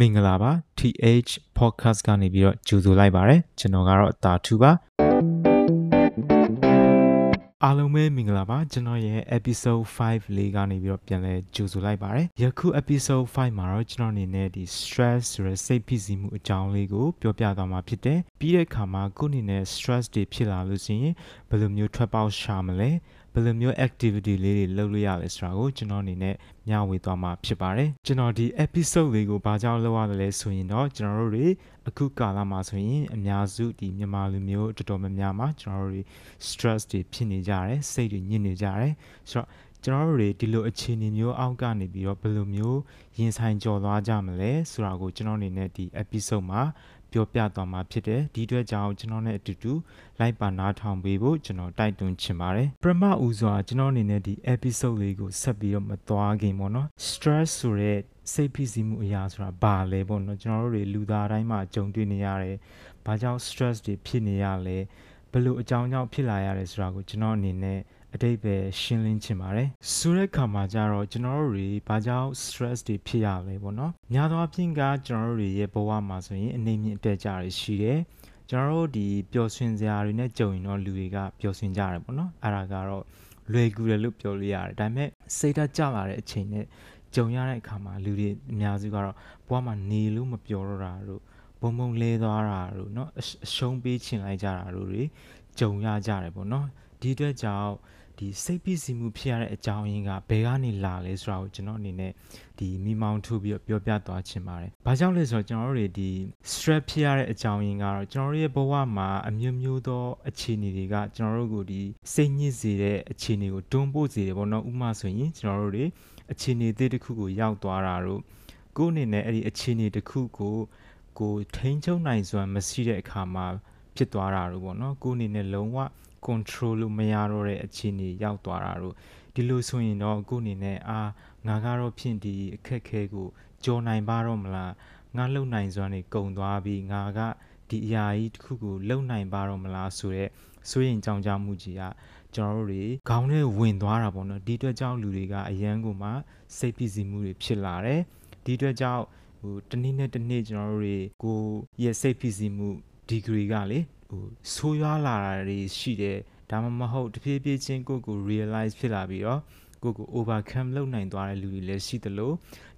မင်္ဂလာပါ TH podcast ကနေပြီးတော့ကြိုဆိုလိုက်ပါရစေကျွန်တော်ကတော့တာထူပါအားလုံးပဲမင်္ဂလာပါကျွန်တော်ရဲ့ episode 5လေးကနေပြီးတော့ပြန်လဲကြိုဆိုလိုက်ပါရစေယခု episode 5မှာတော့ကျွန်တော်အနေနဲ့ဒီ stress ဆိုတဲ့စိတ်ဖိစီးမှုအကြောင်းလေးကိုပြောပြသွားမှာဖြစ်တယ်ပြီးတဲ့အခါမှာကိုယ့်အနေနဲ့ stress တွေဖြစ်လာလို့ရှိရင်ဘယ်လိုမျိုးထွက်ပေါက်ရှာမလဲ ဘယ်လိုမျိုး activity လေးတွေလုပ်လို့ရလဲဆိုတာကိုကျွန်တော်အနေနဲ့မျှဝေသွားမှာဖြစ်ပါတယ်ကျွန်တော်ဒီ episode လေးကိုဘာကြောင့်လုပ်ရလဲဆိုရင်တော့ကျွန်တော်တို့တွေအခုကာလမှာဆိုရင်အများစုဒီမြန်မာလူမျိုးတော်တော်များများမှာကျွန်တော်တို့တွေ stress တွေဖြစ်နေကြတယ်စိတ်တွေညစ်နေကြတယ်ဆိုတော့ ကျွန်တော်တို့တွေဒီလိုအခြေအနေမျိုးအောက်ကနေပြီးတော့ဘယ်လိုမျိုးရင်ဆိုင်ကြော်သွားကြမလဲဆိုတာကိုကျွန်တော်အနေနဲ့ဒီ episode မှာပြောပြသွားမှာဖြစ်တယ်ဒီအတွက်ကြောင့်ကျွန်တော်နဲ့အတူတူလိုက်ပါနားထောင်ပေးဖို့ကျွန်တော်တိုက်တွန်းချင်ပါတယ်ပထမဦးစွာကျွန်တော်အနေနဲ့ဒီ episode လေးကိုဆက်ပြီးတော့မသွားခင်ပေါ့နော် stress ဆိုတဲ့စိတ်ဖိစီးမှုအရာဆိုတာဘာလဲပေါ့နော်ကျွန်တော်တို့တွေလူသားတိုင်းမှာကြုံတွေ့နေရတယ်ဘာကြောင့် stress တွေဖြစ်နေရလဲ ဘယ်လိုအကြောင်းကြောင့်ဖြစ်လာရလဲဆိုတာကိုကျွန်တော်အနေနဲ့အတိတ်ပဲရှင်းလင်းချင်ပါတယ်ဆိုတဲ့ခါမှာကျတော့ကျွန်တော်တို့တွေဘာကြောင့် stress တွေဖြစ်ရလဲပေါ့နော်များသောအားဖြင့်ကကျွန်တော်တို့တွေရဲ့ဘဝမှာဆိုရင်အနေမြင့်အတက်ကြရရှိတယ်ကျွန်တော်တို့ဒီပျော်ရွှင်စရာတွေနဲ့ကြုံရင်တော့လူတွေကပျော်ရွှင်ကြတယ်ပေါ့နော်အဲ့ဒါကတော့လွယ်ကူတယ်လို့ပြောလို့ရတယ်ဒါပေမဲ့စိတ်ဓာတ်ကျလာတဲ့အချိန်နဲ့ကြုံရတဲ့အခါမှာလူတွေအများစုကတော့ဘဝမှာနေလို့မပြောတော့တာတို့ ဘုံဘုံလဲသွားတာတို့เนาะအရှုံးပေးချင်လိုက်ကြတာတို့တွေကြုံရကြတယ်ပေါ့เนาะဒီအတွက်ကြောင့်ဒီစိတ်ဖိစီးမှုဖြစ်ရတဲ့အကြောင်းရင်းကဘယ်ကနေလာလဲဆိုတာကိုကျွန်တော်အနေနဲ့ဒီမိမောင်းထုတ်ပြီးပြောပြသွားချင်ပါတယ်။ဘာကြောင့်လဲဆိုတော့ကျွန်တော်တို့တွေဒီ stress ဖြစ်ရတဲ့အကြောင်းရင်းကတော့ကျွန်တော်တို့ရဲ့ဘဝမှာအမျိုးမျိုးသောအခြေအနေတွေကကျွန်တော်တို့ကိုဒီစိတ်ညစ်စေတဲ့အခြေအနေကိုတွန်းပို့စေတယ်ပေါ့နော်။ဥပမာဆိုရင်ကျွန်တော်တို့တွေအခြေအနေအသစ်တစ်ခုကိုရောက်သွားတာတို့ကိုယ်အနေနဲ့အဲ့ဒီအခြေအနေတစ်ခုကို ကိုထိန်းချုပ်နိုင်စွမ်းမရှိတဲ့အခါမှာဖြစ်သွားတာတို့ပေါ့နော်။ကိုယ်အနေနဲ့လုံးဝ control လို့မရတော့တဲ့အခြေအနေရောက်သွားတာတို့ဒီလိုဆိုရင်တော့အခုအနေနဲ့အာငါကတော့ဖြင့်ဒီအခက်ခဲကိုကြော်နိုင်ပါတော့မလားငါလုံနိုင်စွမ်းနေကုံသွားပြီးငါကဒီအရာကြီးတစ်ခုကိုလုံနိုင်ပါတော့မလားဆိုတော့စိုးရင်ကြောင်ကြမှုကြီးကကျွန်တော်တို့တွေခေါင်းထဲဝင်သွားတာပေါ့နော်ဒီအတွက်ကြောင့်လူတွေကအရန်ကိုမှစိတ်ဖိစီးမှုတွေဖြစ်လာတယ်ဒီအတွက်ကြောင့် ဟိုတနည်းနဲ့တနည်းကျွန်တော်တို့တွေကိုရဲ့စိတ်ဖိစီးမှုဒီဂရီကလေဟိုဆိုးရွားလာတာတွေရှိတယ်ဒါမှမဟုတ်တဖြည်းဖြည်းချင်းကိုကို realize ဖြစ်လာပြီးတော့ကိုကို overcome လုပ်နိုင်သွားတဲ့လူတွေလည်းရှိသလို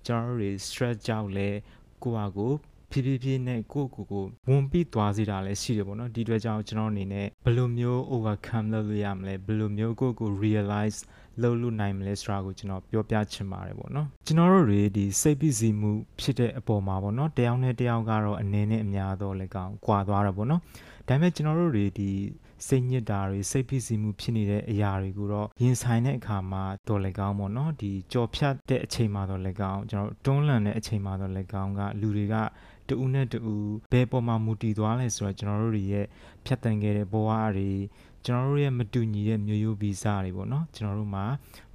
ကျွန်တော်တို့တွေ stress ကြောင့်လည်းကိုယ့်ဟာကိုဖြည်းဖြည်းဖြည်းနဲ့ကိုယ့်ကိုယ်ကိုဝန်ပြီးသွားစေတာလည်းရှိတယ်ပေါ့နော်ဒီအတွက်ကြောင့်ကျွန်တော်အနေနဲ့ဘယ်လိုမျိုး overcome လုပ်လို့ရမလဲဘယ်လိုမျိုးကိုယ့်ကို realize လုပ်လို့နိုင်မလဲဆိုတာကိုကျွန်တော်ပြောပြချင်ပါတယ်ပေါ့နော်ကျွန်တော်တို့တွေဒီစိတ်ပိစီမှုဖြစ်တဲ့အပေါ်မှာပေါ့နော်တယောက်နဲ့တယောက်ကတော့အနေနဲ့အများတော့လည်းကောင်းကွာသွားတာပေါ့နော်ဒါပေမဲ့ကျွန်တော်တို့တွေဒီစိတ်ညစ်တာတွေစိတ်ဖိစီးမှုဖြစ်နေတဲ့အရာတွေကိုတော့ရင်ဆိုင်တဲ့အခါမှာတော်လည်းကောင်းပေါ့နော်ဒီကြော်ဖြတ်တဲ့အချိန်မှာတော့လည်းကောင်းကျွန်တော်တွန်းလှန်တဲ့အချိန်မှာတော့လည်းကောင်းကလူတွေကတူးနဲ့တူးဘယ်ပေါ်မှာမူတည်သွားလဲဆိုတော့ကျွန်တော်တို့တွေရဲ့ဖြတ်တန်ခဲ့တဲ့ဘဝတွေ ကျွန်တော်တို့ရဲ့မတူညီတဲ့မျိုးရိုးဗီဇတွေပေါ့နော်ကျွန်တော်တို့မှာ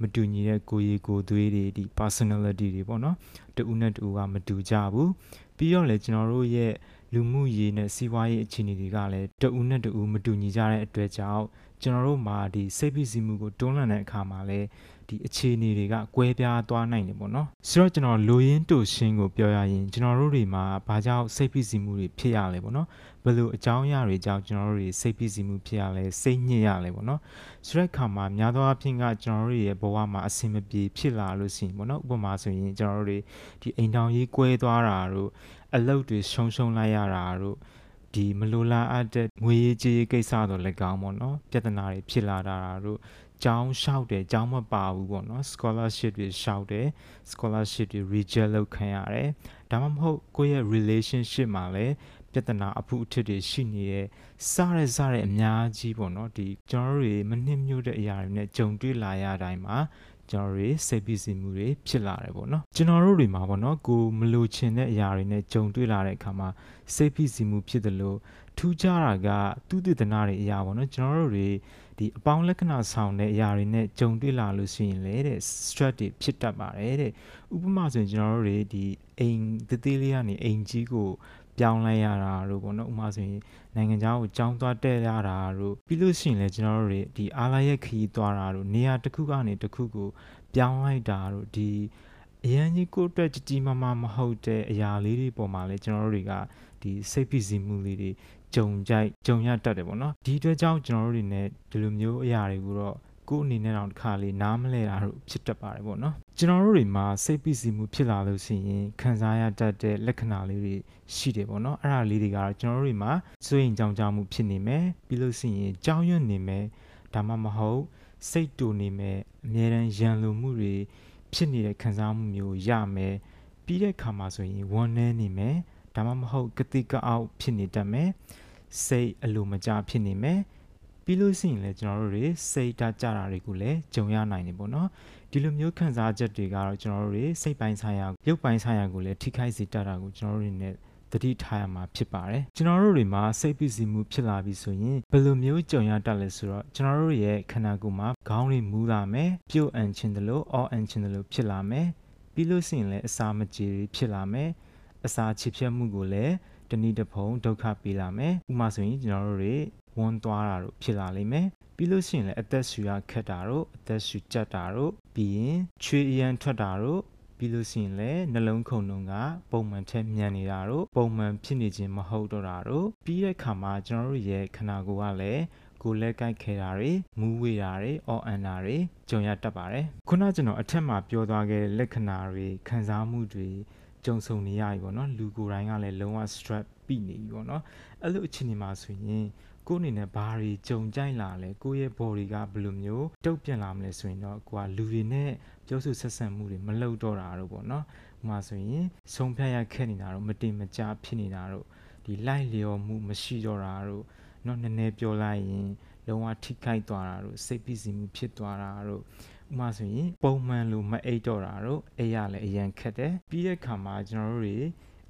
မတူညီတဲ့ကိုယ်ရည်ကိုယ်သွေးတွေဒီ personality တွေပေါ့နော်တူနဲ့တူကမတူကြဘူးပြီးတော့လေကျွန်တော်တို့ရဲ့လူမှုရေးနဲ့စီးပွားရေးအခြေအနေတွေကလည်းတဦးနဲ့တဦးမတူညီကြတဲ့အတွက်ကြောင့်ကျွန်တော်တို့မှာဒီစိတ်ဖိစီးမှုကိုတွန်းလှန်တဲ့အခါမှာလည်း ဒီအခြေအနေတွေကကွဲပြားသွားနိုင်တယ်ပေါ့နော်ဆိုတော့ကျွန်တော်လိုရင်းတူရှင်းကိုပြောရရင်ကျွန်တော်တို့တွေမှာဘာကြောင့်စိတ်ဖိစီးမှုတွေဖြစ်ရလဲပေါ့နော်ဘယ်လိုအကြောင်းအရာတွေကြောင့်ကျွန်တော်တို့တွေစိတ်ဖိစီးမှုဖြစ်ရလဲစိတ်ညစ်ရလဲပေါ့နော်ဆိုတဲ့အခါမှာများသောအားဖြင့်ကကျွန်တော်တို့ရဲ့ဘဝမှာအဆင်မပြေဖြစ်လာလို့ရှိရင်ပေါ့နော်ဥပမာဆိုရင်ကျွန်တော်တို့တွေဒီအိမ်တောင်ကြီးကွဲသွားတာတို့အလုပ်တွေရှုံရှုံလိုက်ရတာတို့ဒီမလိုလားအပ်တဲ့ငွေရေးကြေးရေးကိစ္စတော့လည်းကောင်းပေါ့နော်ပြဿနာတွေဖြစ်လာတာတို့ ကျောင်းလျှောက်တယ်ကျောင်းမပါဘူးပေါ့နော် scholarship တွေလျှောက်တယ် scholarship တွေ reject လုပ်ခံရတယ်ဒါမှမဟုတ်ကိုယ့်ရဲ့ relationship မှာလည်းပြဿနာအဖုအထစ်တွေရှိနေတယ်စားရစားရအများကြီးပေါ့နော်ဒီကျွန်တော်တို့တွေမနှိမ့်ညွတ်တဲ့အရာတွေနဲ့ကြုံတွေ့လာရတိုင်းမှာကျွန်တော်တွေစိတ်ဖိစီးမှုတွေဖြစ်လာတယ်ပေါ့နော်ကျွန်တော်တို့တွေမှာပေါ့နော်ကိုမလိုချင်တဲ့အရာတွေနဲ့ကြုံတွေ့လာတဲ့အခါမှာစိတ်ဖိစီးမှုဖြစ်တယ်လို့ထူးခြားတာကသူတည်တနာတွေအရာပေါ့နော်ကျွန်တော်တို့တွေ ဒီအပေါင်းလက္ခဏာဆောင်တဲ့အရာတွေနဲ့ကြုံတွေ့လာလို့ရှိရင်လေတဲ့ stress တွေဖြစ်တတ်ပါတယ်တဲ့ဥပမာဆိုရင်ကျွန်တော်တို့တွေဒီအိမ်တသေးလေးကနေအိမ်ကြီးကိုပြောင်းလိုက်ရတာတို့ပေါ့နော်ဥပမာဆိုရင်နိုင်ငံခြားကိုကြောင်းသွားတက်ရတာတို့ပြီးလို့ရှိရင်လည်းကျွန်တော်တို့တွေဒီအားလာရဲ့ခရီးသွားတာတို့နေရာတစ်ခုကနေတစ်ခုကိုပြောင်းလိုက်တာတို့ဒီအရန်ကြီးကိုယ့်အတွက်ကြည်ကြည်မာမာမဟုတ်တဲ့အရာလေးတွေပေါ်မှာလည်းကျွန်တော်တို့တွေက ဒီစိတ်ဖိစီးမှုလေးတွေကြုံကြိုက်ကြုံရတတ်တယ်ပေါ့နော်ဒီအတွက်ကြောင့်ကျွန်တော်တို့တွေ ਨੇ ဒီလိုမျိုးအရာတွေကိုတော့ကိုယ်အနေနဲ့တော့တစ်ခါလေးနားမလဲတာတို့ဖြစ်တတ်ပါတယ်ပေါ့နော်ကျွန်တော်တို့တွေမှာစိတ်ပိစီမှုဖြစ်လာလို့ရှိရင်ခံစားရတတ်တဲ့လက္ခဏာလေးတွေရှိတယ်ပေါ့နော်အဲ့ဒါလေးတွေကတော့ကျွန်တော်တို့တွေမှာစိုးရင်ကြောင်ကြမှုဖြစ်နေမယ်ပြီးလို့ရှိရင်ကြောက်ရွံ့နေမယ်ဒါမှမဟုတ်စိတ်တူနေမယ်အမြဲတမ်းရန်လိုမှုတွေဖြစ်နေတဲ့ခံစားမှုမျိုးရမယ်ပြီးတဲ့ခါမှာဆိုရင်ဝမ်းနည်းနေမယ် ဒါမှမဟုတ်ကတိကအောက်ဖြစ်နေတတ်မယ်စိတ်အလိုမကျဖြစ်နေမယ်ပြီးလို့ရှိရင်လည်းကျွန်တော်တို့တွေစိတ်ဓာတ်ကြတာတွေကိုလည်းကြုံရနိုင်တယ်ပေါ့နော်ဒီလိုမျိုးခံစားချက်တွေကတော့ကျွန်တော်တို့တွေစိတ်ပိုင်းဆိုင်ရာရုပ်ပိုင်းဆိုင်ရာကိုလည်းထိခိုက်စေတတ်တာကိုကျွန်တော်တို့တွေ ਨੇ တတိထားရမှာဖြစ်ပါတယ်ကျွန်တော်တို့တွေမှာစိတ်ပူစီမှုဖြစ်လာပြီဆိုရင်ဘယ်လိုမျိုးကြုံရတတ်လဲဆိုတော့ကျွန်တော်တို့ရဲ့ခန္ဓာကိုယ်မှာခေါင်းတွေမူးလာမယ်ပြုတ်အန်ချင်တယ်လို့အော်အန်ချင်တယ်လို့ဖြစ်လာမယ်ပြီးလို့ရှိရင်လည်းအစာမကြေဖြစ်လာမယ် အစာချစ်ဖြတ်မှုကိုလည်းတနည်းတစ်ဖုံဒုက္ခပေးလာမယ်ဥပမာဆိုရင်ကျွန်တော်တို့တွေဝန်းသွားတာတို့ဖြစ်လာလိမ့်မယ်ပြီးလို့ရှိရင်လည်းအသက်ရှူရခက်တာတို့အသက်ရှူကြက်တာတို့ပြီးရင်ချွေအရန်ထွက်တာတို့ပြီးလို့ရှိရင်လည်းနှလုံးခုန်နှုံကပုံမှန်ထက်မြန်နေတာတို့ပုံမှန်ဖြစ်နေခြင်းမဟုတ်တော့တာတို့ပြီးတဲ့အခါမှာကျွန်တော်တို့ရဲ့ခန္ဓာကိုယ်ကလည်းကိုလက်ကိုက်ခဲတာတွေမူးဝေတာတွေအော်အန်တာတွေကြုံရတတ်ပါတယ်ခုနကျွန်တော်အထက်မှာပြောသွားခဲ့တဲ့လက္ခဏာတွေခံစားမှုတွေ ကြုံဆုံနေရပြီပေါ့နော်လူကိုယ်တိုင်းကလည်းလုံးဝ stress ပြီနေပြီပေါ့နော်အဲ့လိုအခြေအနေမှာဆိုရင်ကိုယ့်အနေနဲ့ဘာတွေကြုံကြိုက်လာလဲကိုယ့်ရဲ့ body ကဘယ်လိုမျိုးတုတ်ပြန်လာမလဲဆိုရင်တော့ကိုကလူတွေနဲ့ပြောဆိုဆက်ဆံမှုတွေမလုပ်တော့တာတော့ပေါ့နော်ဥပမာဆိုရင်ဆုံးဖြတ်ရခက်နေတာတော့မတင်မကြဖြစ်နေတာတော့ဒီလိုက်လျော်မှုမရှိတော့တာတော့เนาะနည်းနည်းပြောလိုက်ရင်လုံးဝထိခိုက်သွားတာတို့စိတ်ဖိစီးမှုဖြစ်သွားတာတို့ဥ မာဆိုရင်ပုံမှန်လိုမအိတ်တော့တာတို့အဲ့ရလည်းအရန်ခက်တယ်ပြီးတဲ့ခါမှာကျွန်တော်တို့တွေ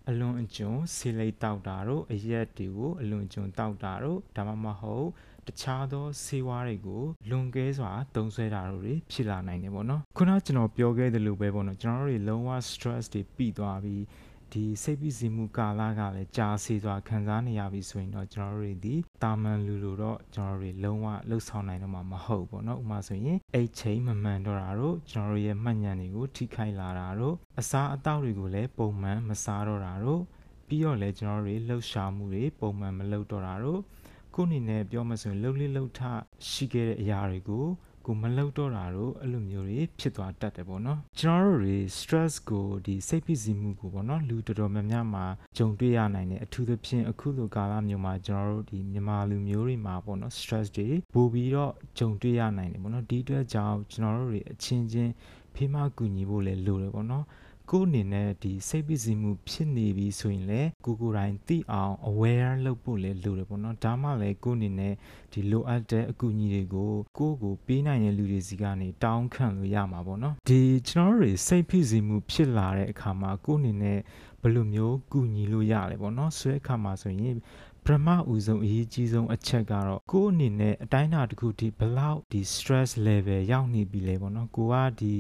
အလွန်အကျွံဆေးလိပ်တောက်တာတို့အရက်တွေကိုအလွန်အကျွံတောက်တာတို့ဒါမှမဟုတ်တခြားသောဆေးဝါးတွေကိုလွန်ကဲစွာသုံးစွဲတာတို့တွေဖြစ်လာနိုင်တယ်ပေါ့နော်ခုနကျွန်တော်ပြောခဲ့သလိုပဲပေါ့နော်ကျွန်တော်တို့တွေလုံးဝ stress တွေပြီးသွားပြီး ဒီစိတ်ဖိစီးမှုကာလကလည်းကြာစီစွာခံစားနေရပြီဆိုရင်တော့ကျွန်တော်တို့ဒီတာမန်လူလိုတော့ကျွန်တော်တို့လုံးဝလှုပ်ဆောင်နိုင်တော့မှာမဟုတ်ပေါ့နော်ဥပမာဆိုရင်အိတ်ချိန်မမှန်တော့တာတို့ကျွန်တော်တို့ရဲ့မှတ်ဉာဏ်တွေကိုထိခိုက်လာတာတို့အစာအသောက်တွေကိုလည်းပုံမှန်မစားတော့တာတို့ပြီးတော့လည်းကျွန်တော်တို့လှုပ်ရှားမှုတွေပုံမှန်မလုပ်တော့တာတို့ခုအနေနဲ့ပြောမှဆိုရင်လှုပ်လေးလှုပ်ထရှိခဲ့တဲ့အရာတွေကို ကိုမလောက်တော့တာတို့အဲ့လိုမျိုးတွေဖြစ်သွားတတ်တယ်ပေါ့နော်ကျွန်တော်တို့တွေ stress ကိုဒီစိတ်ဖိစီးမှုကိုပေါ့နော်လူတော်တော်များများမှာကြုံတွေ့ရနိုင်တယ်အထူးသဖြင့်အခုလိုကာလမျိုးမှာကျွန်တော်တို့ဒီမြန်မာလူမျိုးတွေမှာပေါ့နော် stress တွေပိုပြီးတော့ကြုံတွေ့ရနိုင်တယ်ပေါ့နော်ဒီအတွက်ကြောင့်ကျွန်တော်တို့တွေအချင်းချင်းဖေးမကူညီဖို့လည်းလိုတယ်ပေါ့နော် ကိုအနေနဲ့ဒီစိတ်ပစ္စည်းမှုဖြစ်နေပြီဆိုရင်လည်းကိုကိုယ်တိုင်သိအောင် aware လုပ်ဖို့လည်းလိုတယ်ပေါ့နော်ဒါမှလည်းကိုအနေနဲ့ဒီလိုအပ်တဲ့အကူအညီတွေကိုကိုကိုပေးနိုင်တဲ့လူတွေစီကနေတောင်းခံလို့ရမှာပေါ့နော်ဒီကျွန်တော်တို့တွေစိတ်ဖိစီးမှုဖြစ်လာတဲ့အခါမှာကိုအနေနဲ့ဘယ်လိုမျိုးကူညီလို့ရလဲပေါ့နော်ဆိုတဲ့အခါမှာဆိုရင် ပထမဦးဆုံးအရေးကြီးဆုံးအချက်ကတော့ကိုယ့်အနေနဲ့အတိုင်းအတာတစ်ခုဒီဘလောက်ဒီ stress level ရောက်နေပြီလဲပေါ့နော်ကိုကဒီ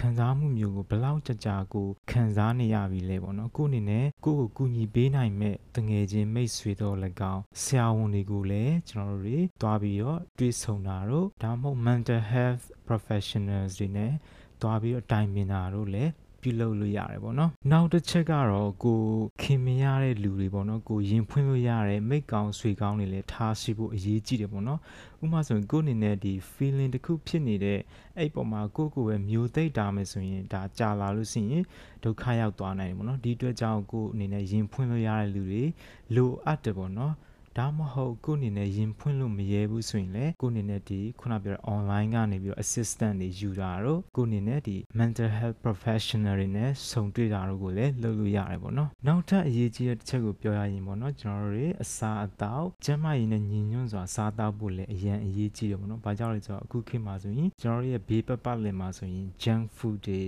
ခံစားမှုမျိုးကိုဘလောက်ကြကြကိုခံစားနေရပြီလဲပေါ့နော်ကိုအနေနဲ့ကိုကိုကူညီပေးနိုင်မဲ့တငယ်ချင်းမိတ်ဆွေတော်၎င်းဆရာဝန်တွေကိုလည်းကျွန်တော်တို့တွေတွားပြီးတော့တွေ့ဆုံတာတို့ဒါမှမဟုတ် mental health professionals တွေနဲ့တွားပြီးတော့တိုင်ပင်တာတို့လည်း ပြုလုပ်လို့ရတယ်ပေါ့နော်နောက်တစ်ချက်ကတော့ကိုခင်မရတဲ့လူတွေပေါ့နော်ကိုရင်ဖွင့်လို့ရတဲ့မိတ်ကောင်းဆွေကောင်းတွေလည်းထားရှိဖို့အရေးကြီးတယ်ပေါ့နော်ဥပမာဆိုရင်ကိုအနေနဲ့ဒီ feeling တစ်ခုဖြစ်နေတဲ့အဲ့ပေါ်မှာကိုကိုပဲမျိုးသိပ်တာမယ်ဆိုရင်ဒါကြာလာလို့ရှိရင်ဒုက္ခရောက်သွားနိုင်တယ်ပေါ့နော်ဒီအတွက်ကြောင့်ကိုအနေနဲ့ရင်ဖွင့်လို့ရတဲ့လူတွေလိုအပ်တယ်ပေါ့နော် ဒါမှမဟုတ်ကိုအနေနဲ့ရင်ဖွင့်လို့မရဲဘူးဆိုရင်လည်းကိုအနေနဲ့ဒီခုနပြောတဲ့ online ကနေပြီးတော့ assistant တွေယူတာတော့ကိုအနေနဲ့ဒီ mental health professional တွေနဲ့ဆုံတွေ့တာတို့ကိုလည်းလုပ်လို့ရတယ်ပေါ့နော်နောက်ထပ်အရေးကြီးတဲ့တစ်ချက်ကိုပြောရရင်ပေါ့နော်ကျွန်တော်တို့တွေအစာအသောက်ကျန်းမာရေးနဲ့ညီညွတ်စွာစားသောက်ဖို့လည်းအရင်အရေးကြီးတယ်ပေါ့နော်ဘာကြောင့်လဲဆိုတော့အခုခေတ်မှာဆိုရင်ကျွန်တော်တို့ရဲ့ဘေးပတ်ပတ်လည်မှာဆိုရင် junk food တွေ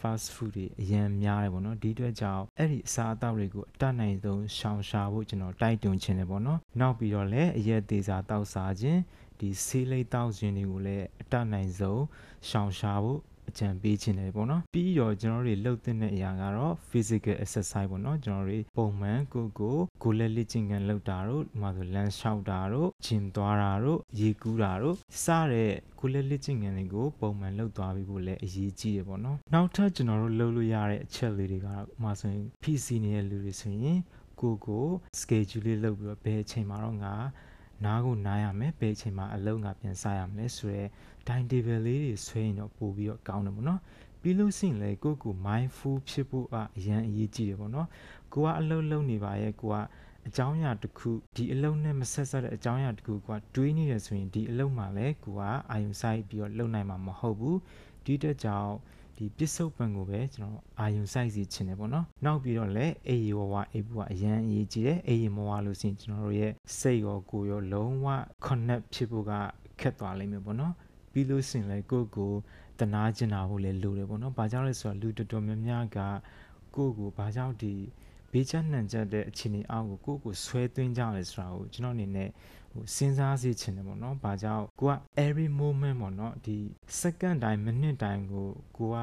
fast food တွေအရင်များတယ်ပေါ့နော်ဒီအတွက်ကြောင့်အဲ့ဒီအစားအသောက်တွေကိုအတတ်နိုင်ဆုံးရှောင်ရှားဖို့ကျွန်တော်တိုက်တွန်းခြင်းတယ်ပေါ့နော်နောက်ပြီးတော့လည်းအရက်သေးစာတောက်စားခြင်းဒီဆေးလိပ်တောက်ခြင်းတွေကိုလည်းအတတ်နိုင်ဆုံးရှောင်ရှားဖို့ အကြံပေးခြင်းတယ်ပေါ့နော်ပြီးတော့ကျွန်တော်တို့တွေလှုပ်တဲ့အရာကတော့ physical exercise ပေါ့နော်ကျွန်တော်တို့ပုံမှန်ကိုကိုကိုလက်လက်ကျင့်ကန်လှုပ်တာတို့ဒီမှာဆိုလမ်းလျှောက်တာတို့ဂျင်သွားတာတို့ရေကူးတာတို့စတဲ့ကိုလက်လက်ကျင့်ကန်တွေကိုပုံမှန်လှုပ်သွားပြီးဖို့လည်းအရေးကြီးတယ်ပေါ့နော်နောက်ထပ်ကျွန်တော်တို့လှုပ်လို့ရတဲ့အချက်လေးတွေကတော့ဥပမာဆိုရင် PC နေတဲ့လူတွေဆိုရင်ကိုကို schedule လေးလုပ်ပြီးတော့ဘယ်အချိန်မှာတော့ငါ နားကိုနားရမယ်ဘယ်အချိန်မှာအလုံးငါပြန်စရမလဲဆိုတော့ time table လေးတွေဆွဲရင်တော့ပို့ပြီးတော့ကောင်းတယ်ပေါ့နော်ပြီးလို့ရှိရင်လေကိုကို mindful ဖြစ်ဖို့အရန်အရေးကြီးတယ်ပေါ့နော်ကိုကအလုံးလုံးနေပါရဲ့ကိုကအကြောင်းအရာတစ်ခုဒီအလုံးနဲ့မဆက်ဆက်တဲ့အကြောင်းအရာတစ်ခုကတွေးနေတယ်ဆိုရင်ဒီအလုံးမှာလည်းကိုကအာယုံဆိုင်ပြီးတော့လုံနိုင်မှာမဟုတ်ဘူးဒီတက်ကြောင့် ဒီပစ္စုပန်ကိုပဲကျွန်တော်အာယုံစိုက်စီချင်တယ်ပေါ့နော်နောက်ပြီးတော့လည်းအေးရဝဝအေးဘူးကအရန်အရေးကြီးတယ်အေးရမဝလို့ရှိရင်ကျွန်တော်တို့ရဲ့စိတ်ရောကိုယ်ရောလုံးဝ connect ဖြစ်ဖို့ကခက်သွားလိမ့်မယ်ပေါ့နော်ပြီးလို့ရှိရင်လည်းကိုယ့်ကိုတနာကျင်တာဖို့လည်းလိုတယ်ပေါ့နော်။ဘာကြောင့်လဲဆိုတော့လူတော်တော်များများကကိုယ့်ကိုဘာကြောင့်ဒီဘေးချနှံချက်တဲ့အခြေအနေအောက်ကိုကိုယ့်ကိုဆွဲသွင်းကြလဲဆိုတာကိုကျွန်တော်အနေနဲ့ ဟိုစဉ်းစားစေချင်တယ်ပေါ့နော်။ဘာကြောင့်ကိုက every moment ပေါ့နော်ဒီ second တိုင်း minute တိုင်းကိုကိုက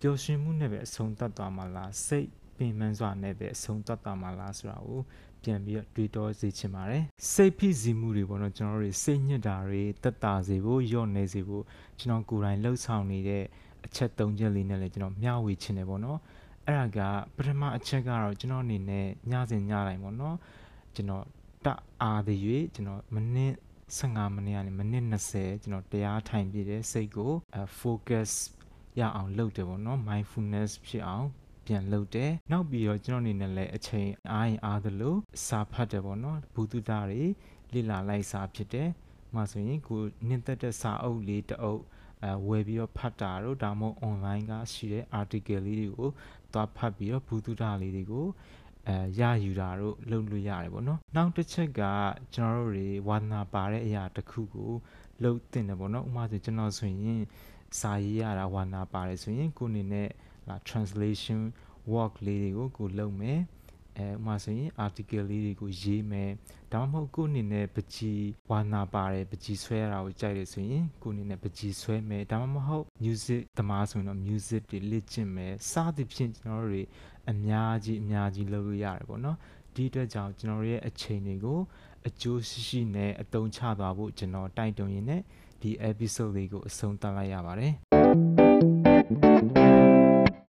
ပျော်ရွှင်မှုနဲ့ပဲအဆုံးသတ်သွားမှာလားစိတ်ပင်ပန်းစွာနဲ့ပဲအဆုံးသတ်သွားမှာလားဆိုတာကိုပြန်ပြီးတော့တွေးတောစေချင်ပါတယ်စိတ်ဖိစီးမှုတွေပေါ့နော်ကျွန်တော်တို့စိတ်ညစ်တာတွေတက်တာစေဖို့ညော့နေစေဖို့ကျွန်တော်ကိုယ်တိုင်လှုပ်ဆောင်နေတဲ့အချက်၃ချက်လေးနဲ့လည်းကျွန်တော်မျှဝေချင်တယ်ပေါ့နော်အဲ့ဒါကပထမအချက်ကတော့ကျွန်တော်အနေနဲ့ညစဉ်ညတိုင်းပေါ့နော်ကျွန်တော် တအား de ၍ကျွန်တော်မိနစ်15မိနစ်ကနေမိနစ်20ကျွန်တော်တရားထိုင်ပြတဲ့စိတ်ကို focus ရအောင်လုပ်တယ်ပေါ့နော် mindfulness ဖြစ်အောင်ပြန်လုပ်တယ်နောက်ပြီးတော့ကျွန်တော်အနေနဲ့လည်းအချိန်အားရင်အားသလိုစာဖတ်တယ်ပေါ့နော်ဘူတုတာတွေလေ့လာလိုက်စာဖြစ်တယ်မှာဆိုရင်ကိုနင့်သက်တဲ့စာအုပ်လေးတအုပ်အဲဝယ်ပြီးတော့ဖတ်တာတို့ဒါမှမဟုတ် online ကရှိတဲ့ article လေးတွေကိုသွားဖတ်ပြီးတော့ဘူတုတာလေးတွေကို အဲရယူတာတို့လုပ်လို့ရတယ်ပေါ့နော်နောက်တစ်ချက်ကကျွန်တော်တို့တွေဝါသနာပါတဲ့အရာတစ်ခုကိုလုပ်တင်တယ်ပေါ့နော်ဥပမာဆိုကျွန်တော်ဆိုရင်စာရေးရတာဝါသနာပါတယ်ဆိုရင်ကိုအနေနဲ့လာ translation work လေးတွေကိုကိုလုပ်မယ် အဲဥမာဆိုရင် article လေးတွေကိုရေးမယ်ဒါမှမဟုတ်ကိုအနေနဲ့ပကြီးဝါနာပါတယ်ပကြီးဆွဲရတာကိုကြိုက်တယ်ဆိုရင်ကိုအနေနဲ့ပကြီးဆွဲမယ်ဒါမှမဟုတ် music သမားဆိုရင်တော့ music တွေလေ့ကျင့်မယ်စသဖြင့်ကျွန်တော်တို့တွေအများကြီးအများကြီးလုပ်လို့ရတယ်ပေါ့နော်ဒီအတွက်ကြောင့်ကျွန်တော်ရဲ့အချိန်တွေကိုအကျိုးရှိရှိနဲ့အသုံးချသွားဖို့ကျွန်တော်တိုက်တွန်းရင်းနဲ့ဒီ episode လေးကိုအဆုံးသတ်လိုက်ရပါတယ်